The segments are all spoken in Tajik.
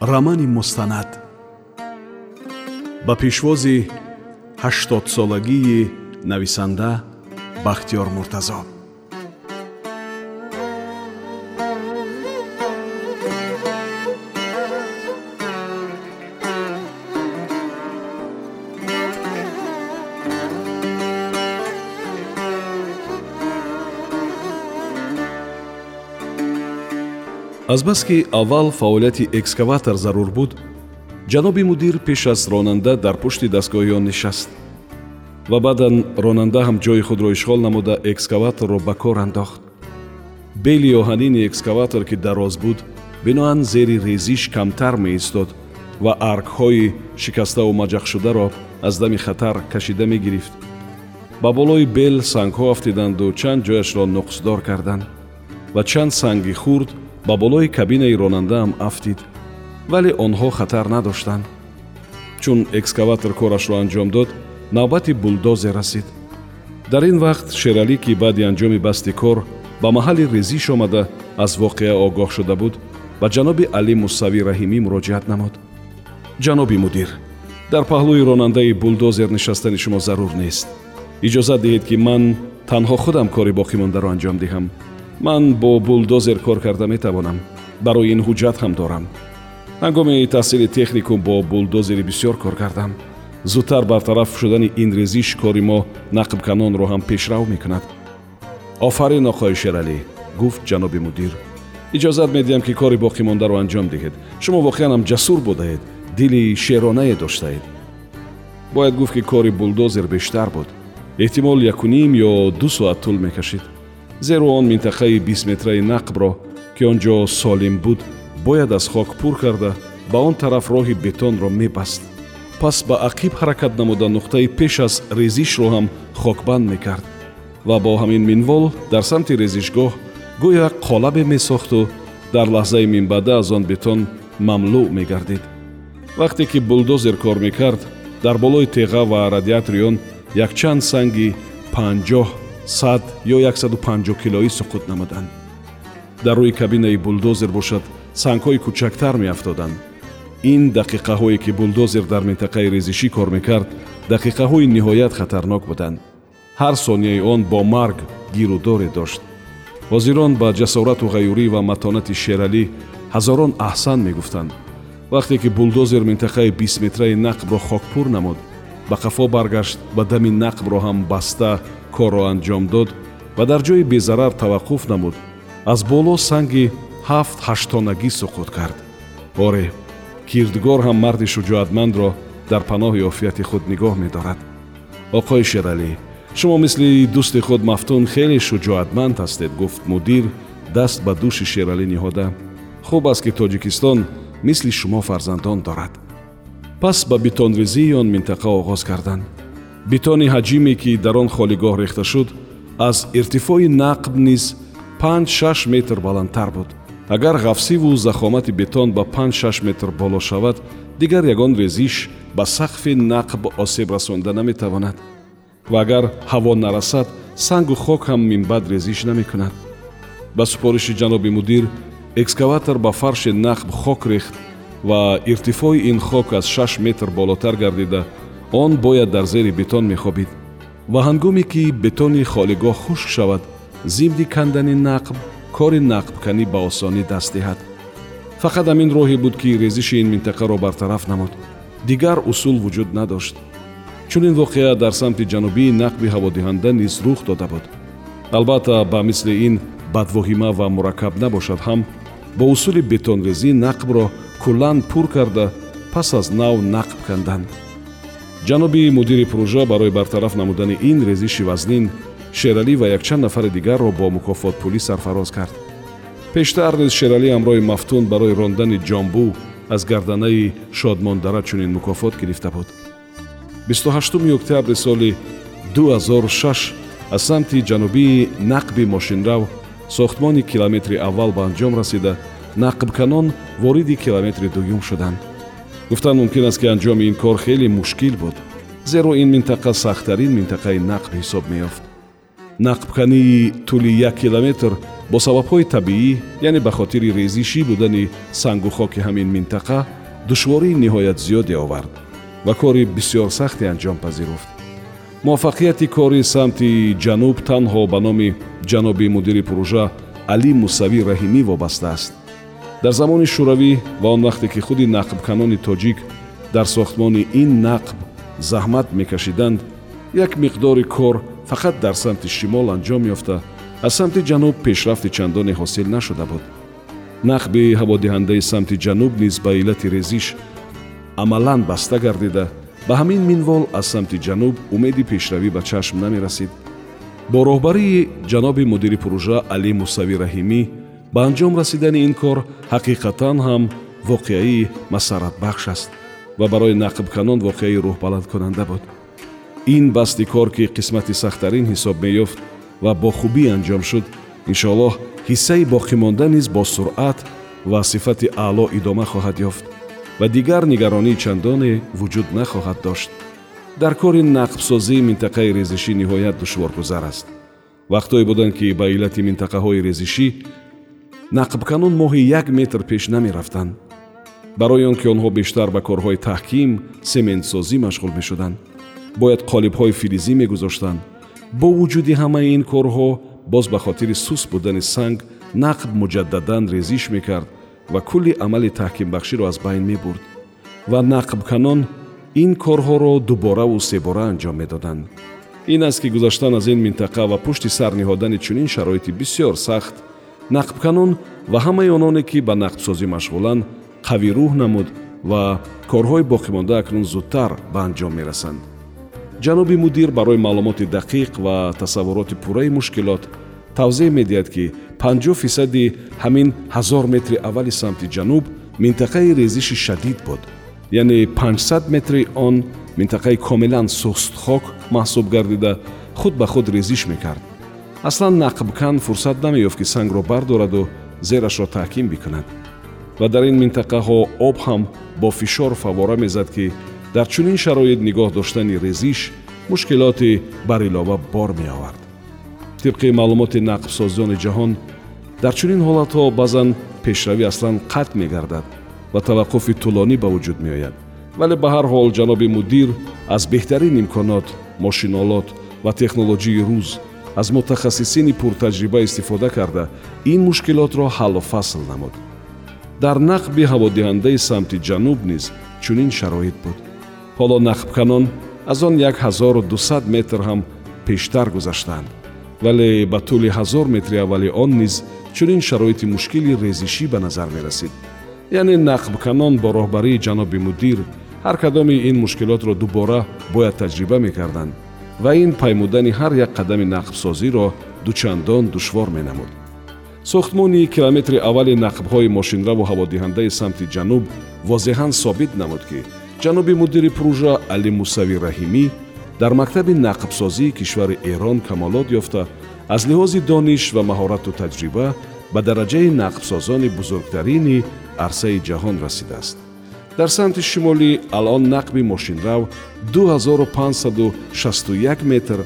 рамани мустанад ба пешвози ҳаштодсолагии нависанда бахтиёр муртазо азбаски аввал фаъолияти экскаватор зарур буд ҷаноби мудир пеш аз ронанда дар пушти дастгоҳи он нишаст ва баъдан ронанда ҳам ҷои худро ишғол намуда экскаваторро ба кор андохт. Бели оҳанини экскаватор ки дароз буд биноан зери резиш камтар меистод ва аргҳои шикаставу маҷақшударо аз дами хатар кашида мегирифт. Ба болои бел сангҳо афтиданду чанд ҷояшро нуқсдор карданд ва чанд санги хурд ба болои кабинаи ронандаам афтид вале онҳо хатар надоштанд. Чун экскаватор корашро анҷом дод навбати булдозер расид. Дар ин вақт шералӣ ки баъди анҷоми басти кор ба маҳалли резиш омада аз воқеа огоҳ шуда буд ба ҷаноби алӣ муссавӣ раҳимӣ муроҷиат намуд. Ҷаноби мудир дар паҳлӯи ронандаи булдозер нишастани шумо зарур нест. Иҷозат диҳед ки ман танҳо худам кори боқимондаро анҷом диҳам ман бо булдозер кор карда метавонам. Барои ин ҳуҷҷат ҳам дорам. Ҳангоми таҳсили техникум бо булдозери бисёр кор кардам. Зудтар бартараф шудани ин резиш кори мо нақбканонро ҳам пешрав мекунад. Офарин оқои шералӣ гуфт ҷаноби мудир. Иҷозат медиҳам ки кори боқимондаро анҷом диҳед. Шумо воқеан ҳам ҷасур будаед дили шеронае доштаед. Бояд гуфт ки кори булдозер бештар буд. Эҳтимол якуним ё ду соат тӯл мекашид зеро он минтақаи бисметраи нақбро ки он ҷо солим буд бояд аз хок пур карда ба он тараф роҳи бетонро мебаст. Пас ба ақиб ҳаракат намуда нуқтаи пеш аз резишро ҳам хокбанд мекард. Ва бо ҳамин минвол дар самти резишгоҳ гӯя қолабе месохту дар лаҳзаи минбаъда аз он бетон мамлӯъ мегардид. Вақте ки булдозер кор мекард дар болои теға ва радиатори он якчанд санги панҷоҳ сад ё 150 килоӣ суқут намуданд. Дар рӯи кабинаи булдозер бошад сангҳои кӯчактар меафтоданд. Ин дақиқаҳое ки булдозер дар минтақаи резишӣ кор мекард дақиқаҳои ниҳоят хатарнок буданд. Ҳар сонияи он бо марг гирӯдоре дошт. Ҳозирон ба ҷасорату ғаюрӣ ва матонати шералӣ ҳазорон аҳсан мегуфтанд. Вақте ки булдозер минтақаи бисметраи нақбро хокпур намуд ба қафо баргашт ва дами нақбро ҳам баста корро анҷом дод ва дар ҷои безарар таваққуф намуд. аз боло санги ҳафт ҳаштонагӣ суқут кард. Оре кирдгор ҳам марди шуҷоатмандро дар паноҳи офияти худ нигоҳ медорад. Оқои шералӣ шумо мисли дӯсти худ мафтун хеле шуҷоатманд ҳастед гуфт мудир даст ба дӯши шералӣ ниҳода. Хуб аст ки тоҷикистон мисли шумо фарзандон дорад. Пас ба битонрезии он минтақа оғоз карданд битони ҳаҷиме ки дар он холигоҳ рехта шуд аз иртифои нақб низ панҷ-шаш метр баландтар буд. Агар ғафсиву захомати бетон ба панҷ-шаш метр боло шавад дигар ягон резиш ба сақфи нақб осеб расонида наметавонад. Ва агар ҳаво нарасад сангу хок ҳам минбаъд резиш намекунад. Ба супориши ҷаноби мудир экскаватор ба фарши нақб хок рехт ва иртифои ин хок аз шаш метр болотар гардида он бояд дар зери бетон мехобид ва ҳангоме ки бетони холигоҳ хушк шавад зимни кандани нақб кори нақбканӣ ба осонӣ даст диҳад. Фақат ҳамин роҳе буд ки резиши ин минтақаро бартараф намуд. Дигар усул вуҷуд надошт. Чунин воқеа дар самти ҷанубии нақби ҳаводиҳанда низ рух дода буд. Албатта ба мисли ин бадвоҳима ва мураккаб набошад ҳам бо усули бетонрезӣ нақбро куллан пур карда пас аз нав нақб канданд ҷаноби мудири пурӯжа барои бартараф намудани ин резиши вазнин шералӣ ва якчанд нафари дигарро бо мукофотпулӣ сарфароз кард. Пештар низ шералӣ ҳамроҳи мафтун барои рондани ҷомбу аз гарданаи шодмондара чунин мукофот гирифта буд. 28 октябри соли 2006 аз самти ҷанубии нақби мошинрав сохтмони километри аввал ба анҷом расида нақбканон вориди километри дуюм шуданд гуфтан мумкин аст ки анҷоми ин кор хеле мушкил буд. Зеро ин минтақа сахттарин минтақаи нақб ҳисоб меёфт. Нақбкании тӯли як километр бо сабабҳои табиӣ яъне ба хотири резишӣ будани сангу хоки ҳамин минтақа душвории ниҳоят зиёде овард ва кори бисёр сахте анҷом пазируфт. Муваффақияти кори самти ҷануб танҳо ба номи ҷаноби мудири пурӯжа алӣ мусавӣ раҳимӣ вобаста аст дар замони шӯравӣ ва он вақте ки худи нақбканони тоҷик дар сохтмони ин нақб заҳмат мекашиданд як миқдори кор фақат дар самти шимол анҷом ёфта аз самти ҷануб пешрафти чандоне ҳосил нашуда буд. Нақби ҳаводиҳандаи самти ҷануб низ ба иллати резиш амалан баста гардида ба ҳамин минвол аз самти ҷануб умеди пешравӣ ба чашм намерасид. Бо роҳбарии ҷаноби мудири пурӯжа алӣ мусавӣ раҳимӣ ба анҷом расидани ин кор ҳақиқатан ҳам воқеаи масарратбахш аст ва барои нақбканон воқеаи рӯҳбаландкунанда буд. Ин басти кор ки қисмати сахттарин ҳисоб меёфт ва бо хубӣ анҷом шуд иншоаллоҳ ҳиссаи боқимонда низ бо суръат ва сифати аъло идома хоҳад ёфт ва дигар нигаронии чандоне вуҷуд нахоҳад дошт. Дар кори нақбсозии минтақаи резишӣ ниҳоят душворгузар аст. Вақтҳое буданд ки ба иллати минтақаҳои резишӣ нақбканон моҳи як метр пеш намерафтанд. Барои он ки онҳо бештар ба корҳои таҳким сементсозӣ машғул мешуданд. Бояд қолибҳои филизӣ мегузоштанд. Бо вуҷуди ҳамаи ин корҳо боз ба хотири сус будани санг нақб муҷаддадан резиш мекард ва кулли амали таҳкимбахширо аз байн мебурд. Ва нақбканон ин корҳоро дубораву себора анҷом медоданд. Ин аст ки гузаштан аз ин минтақа ва пушти сар ниҳодани чунин шароити бисёр сахт нақбканон ва ҳамаи ононе ки ба нақбсозӣ машғуланд қавирӯҳ намуд ва корҳои боқимонда акнун зудтар ба анҷом мерасанд. Ҷаноби мудир барои маълумоти дақиқ ва тасаввуроти пурраи мушкилот тавзеҳ медиҳад ки 50 фисади ҳамин ҳазор метри аввали самти ҷануб минтақаи резиши шадид буд. Яъне 500 метри он минтақаи комилан сустхок маҳсуб гардида худ ба худ резиш мекард аслан нақбкан фурсат намеёфт ки сангро бардораду зерашро таҳким бикунад. Ва дар ин минтақаҳо об ҳам бо фишор фавора мезад ки дар чунин шароит нигоҳ доштани резиш мушкилоти барилова бор меовард тибқи маълумоти нақбсозони ҷаҳон дар чунин ҳолатҳо баъзан пешравӣ аслан қатъ мегардад ва таваққуфи тӯлонӣ ба вуҷуд меояд. Вале ба ҳар ҳол ҷаноби мудир аз беҳтарин имконот мошинолот ва технологии рӯз аз мутахассисини пуртаҷриба истифода карда ин мушкилотро ҳаллу фасл намуд. Дар нақби ҳаводиҳандаи самти ҷануб низ чунин шароит буд. Ҳоло нақбканон аз он 1200 метр ҳам пештар гузаштаанд вале ба тӯли ҳазор метри аввали он низ чунин шароити мушкили резишӣ ба назар мерасид. Яъне нақбканон бо роҳбарии ҷаноби мудир ҳар кадоми ин мушкилотро дубора бояд таҷриба мекарданд ва ин паймудани ҳар як қадами нақбсозиро дучандон душвор менамуд. Сохтмони километри аввали нақбҳои мошинраву ҳаводиҳандаи самти ҷануб возеҳан собит намуд ки ҷаноби мудири пурӯжа али мусави раҳимӣ дар мактаби нақбсозии кишвари эрон камолот ёфта аз лиҳози дониш ва маҳорату таҷриба ба дараҷаи нақбсозони бузургтарини арсаи ҷаҳон расидааст дар самти шимолӣ алон нақби мошинрав 2561 метр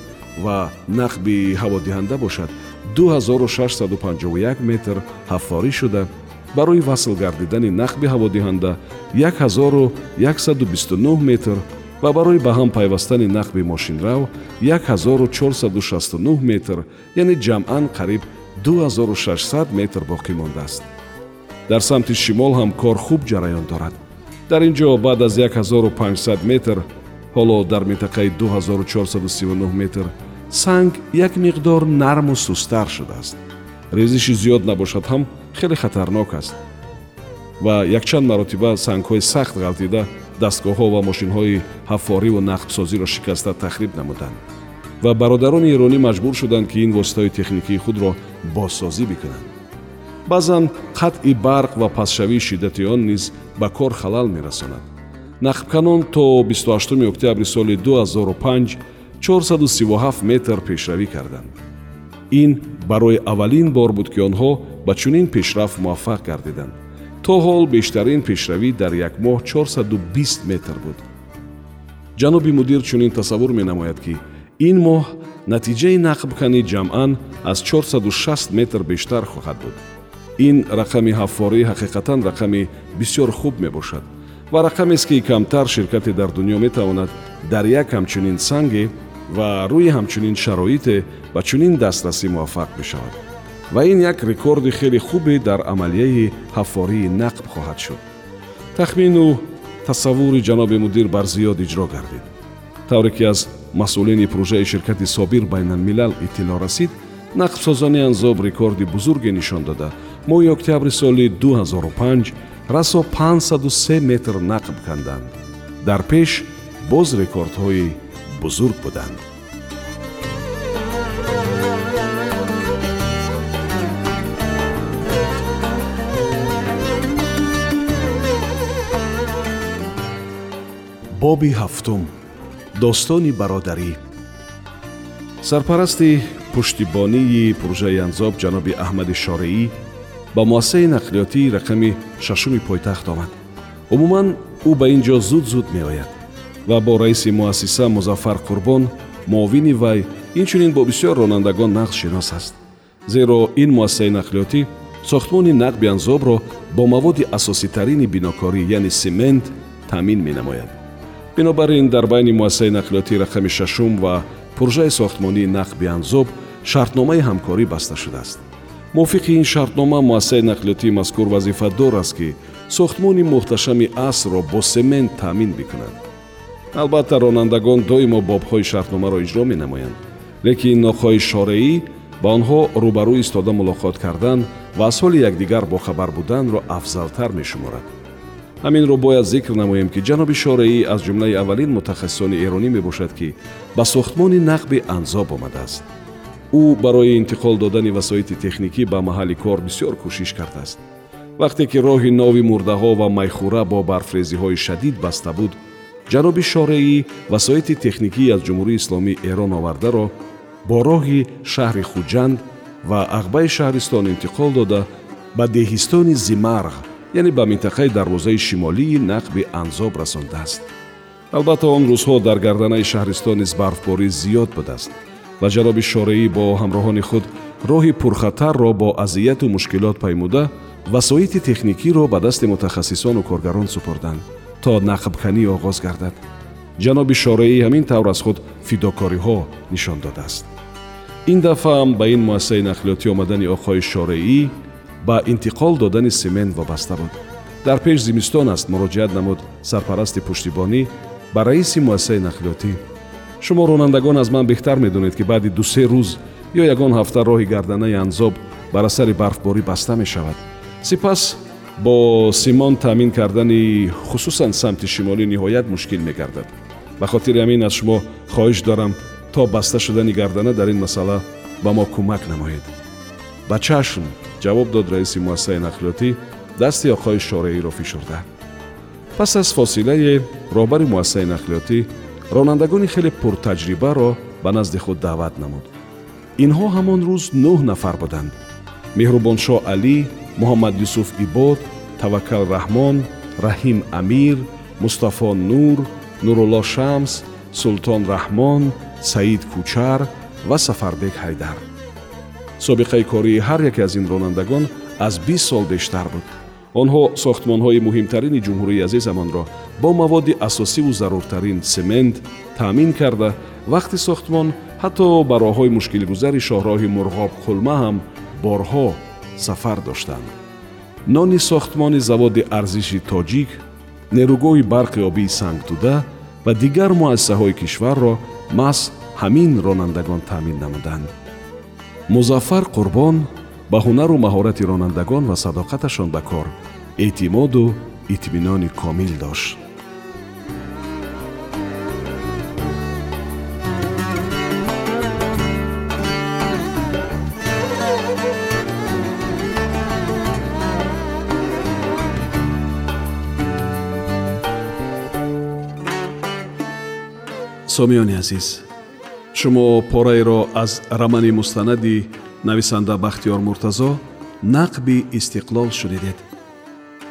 ва нақби ҳаводиҳанда бошад 2651 метр ҳафторӣ шуда. Барои васл гардидани нақби ҳаводиҳанда 1129 метр ва барои ба ҳам пайвастани нақби мошинрав 1469 метр яъне ҷамъан қариб 2600 метр боқӣ мондааст. Дар самти шимол ҳам кор хуб ҷараён дорад дар ин ҷо баъд аз 1500 метр ҳоло дар минтақаи 2439 метр санг як миқдор нарму сустар шудааст. Резиши зиёд набошад ҳам хеле хатарнок аст. Ва якчанд маротиба сангҳои сахт ғалтида дастгоҳҳо ва мошинҳои ҳаффориву нақбсозиро шикаста тахриб намуданд. Ва бародарони эронӣ маҷбур шуданд ки ин воситаҳои техникии худро бозсозӣ бикунанд баъзан қатъи барқ ва пасшавии шиддати он низ ба кор халал мерасонад. Нақбканон то 28 октябри соли 2005 437 метр пешравӣ карданд. Ин барои аввалин бор буд ки онҳо ба чунин пешрафт муваффақ гардиданд. То ҳол бештарин пешравӣ дар як моҳ 420 метр буд. Ҷаноби мудир чунин тасаввур менамояд ки ин моҳ натиҷаи нақбканӣ ҷамъан аз 460 метр бештар хоҳад буд ин рақами ҳаффорӣ ҳақиқатан рақами бисёр хуб мебошад ва рақамест ки камтар ширкате дар дунё метавонад дар як ҳамчунин санге ва рӯи ҳамчунин шароите ба чунин дастрасӣ муваффақ бишавад ва ин як рекорди хеле хубе дар амалияи ҳаффории нақб хоҳад шуд. Тахмину тасаввури ҷаноби мудир бар зиёд иҷро гардид. Тавре ки аз масъулини прӯҷаи ширкати собир байналмилал иттилоъ расид нақбсозони анзоб рекорди бузурге нишон дода моҳи октябри соли 2005 расо 503 метр нақб канданд. Дар пеш боз рекордҳои бузург буданд. Боби ҳафтум достони бародарӣ. Сарпарасти пуштибонии пурӯҷаи анзоб ҷаноби аҳмади шореӣ ба муассисаи нақлиётии рақами шашуми пойтахт омад. Умуман ӯ ба ин ҷо зуд зуд меояд ва бо раиси муассиса музаффар қурбон муовини вай инчунин бо бисёр ронандагон нақшинос аст. Зеро ин муассисаи нақлиётӣ сохтмони нақби анзобро бо маводи асоситарини бинокорӣ яъне семент таъмин менамояд. Бинобар ин дар байни муассисаи нақлиётии рақами шашум ва пурӯҷаи сохтмонии нақби анзоб шартномаи ҳамкорӣ баста шудааст мувофиқи ин шартнома муассисаи нақлиётии мазкур вазифадор аст ки сохтмони муҳташами асрро бо семент таъмин бикунад. Албатта ронандагон доимо бобҳои шартномаро иҷро менамоянд. Лекин ноқҳои шореӣ ба онҳо рӯбарӯ истода мулоқот кардан ва аз ҳоли якдигар бохабар буданро афзалтар мешуморад. Ҳаминро бояд зикр намоем ки ҷаноби шореӣ аз ҷумлаи аввалин мутахассисони эронӣ мебошад ки ба сохтмони нақби анзоб омадааст ӯ барои интиқол додани васоити техникӣ ба маҳалли кор бисёр кӯшиш кардааст. Вақте ки роҳинови мурдаҳо ва майхӯра бо барфрезиҳои шадид баста буд ҷаноби шореӣ васоити техникӣ аз ҷумҳурии исломии эрон овардаро бо роҳи шаҳри хуҷанд ва ағбаи шаҳристон интиқол дода ба деҳистони зимарғ яъне ба минтақаи дарвозаи шимолии нақби анзоб расондааст. Албатта он рӯзҳо дар гарданаи шаҳристон низ барфборӣ зиёд будааст ва ҷаноби шореӣ бо ҳамроҳони худ роҳи пурхатарро бо азияту мушкилот паймуда васоити техникиро ба дасти мутахассисону коргарон супурданд то нақбканӣ оғоз гардад. Ҷаноби шореӣ ҳамин тавр аз худ фидокориҳо нишон додааст. Ин дафъаам ба ин муассисаи нақлиётӣ омадани оқои шореӣ ба интиқол додани семент вобаста буд. Дар пеш зимистон аст муроҷиат намуд сарпарасти пуштибонӣ ба раиси муассисаи нақлиётӣ шумо ронандагон аз ман беҳтар медонед ки баъди дусе рӯз ё ягон ҳафта роҳи гарданаи анзоб бар асари барфборӣ баста мешавад сипас бо симон таъмин кардани хусусан самти шимолӣ ниҳоят мушкил мегардад ба хотири ҳамин аз шумо хоҳиш дорам то баста шудани гардана дар ин масъала ба мо кӯмак намоед ба чашм ҷавоб дод раиси муассисаи нақлиётӣ дасти оқои шореиро фишурда пас аз фосилае роҳбари муассисаи нақлиётӣ ронандагони хеле пуртаҷрибаро ба назди худ даъват намуд. Инҳо ҳамон рӯз нӯҳ нафар буданд. Меҳрубоншоҳ алӣ муҳаммад юсуф ибод таваккал раҳмон раҳим амир мустафо нур нурулло шамс султон раҳмон саид кучар ва сафарбек ҳайдар. Собиқаи кории ҳар яке аз ин ронандагон аз бист сол бештар буд онҳо сохтмонҳои муҳимтарини ҷумҳурии азизамонро бо маводи асосиву заруртарин семент таъмин карда. Вақти сохтмон ҳатто ба роҳҳои мушкилгузари шоҳроҳи мурғобқулма ҳам борҳо сафар доштанд. Нони сохтмони заводи арзиши тоҷик нерӯгоҳи барқи обии сангтуда ва дигар муассисаҳои кишварро маҳз ҳамин ронандагон таъмин намуданд. Музаффар қурбон ба ҳунару маҳорати ронандагон ва садоқаташон ба кор эътимоду итминони комил дошт. Сомиёни азиз шумо пораеро аз рамани мустанади нависанда бахтиёр муртазо нақби истиқлол шунидед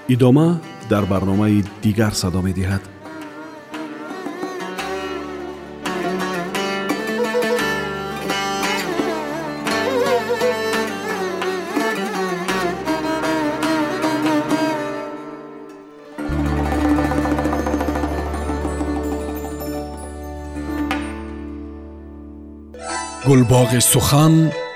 идома дар барномаи дигар садо медиҳад. Гулбоғи сухан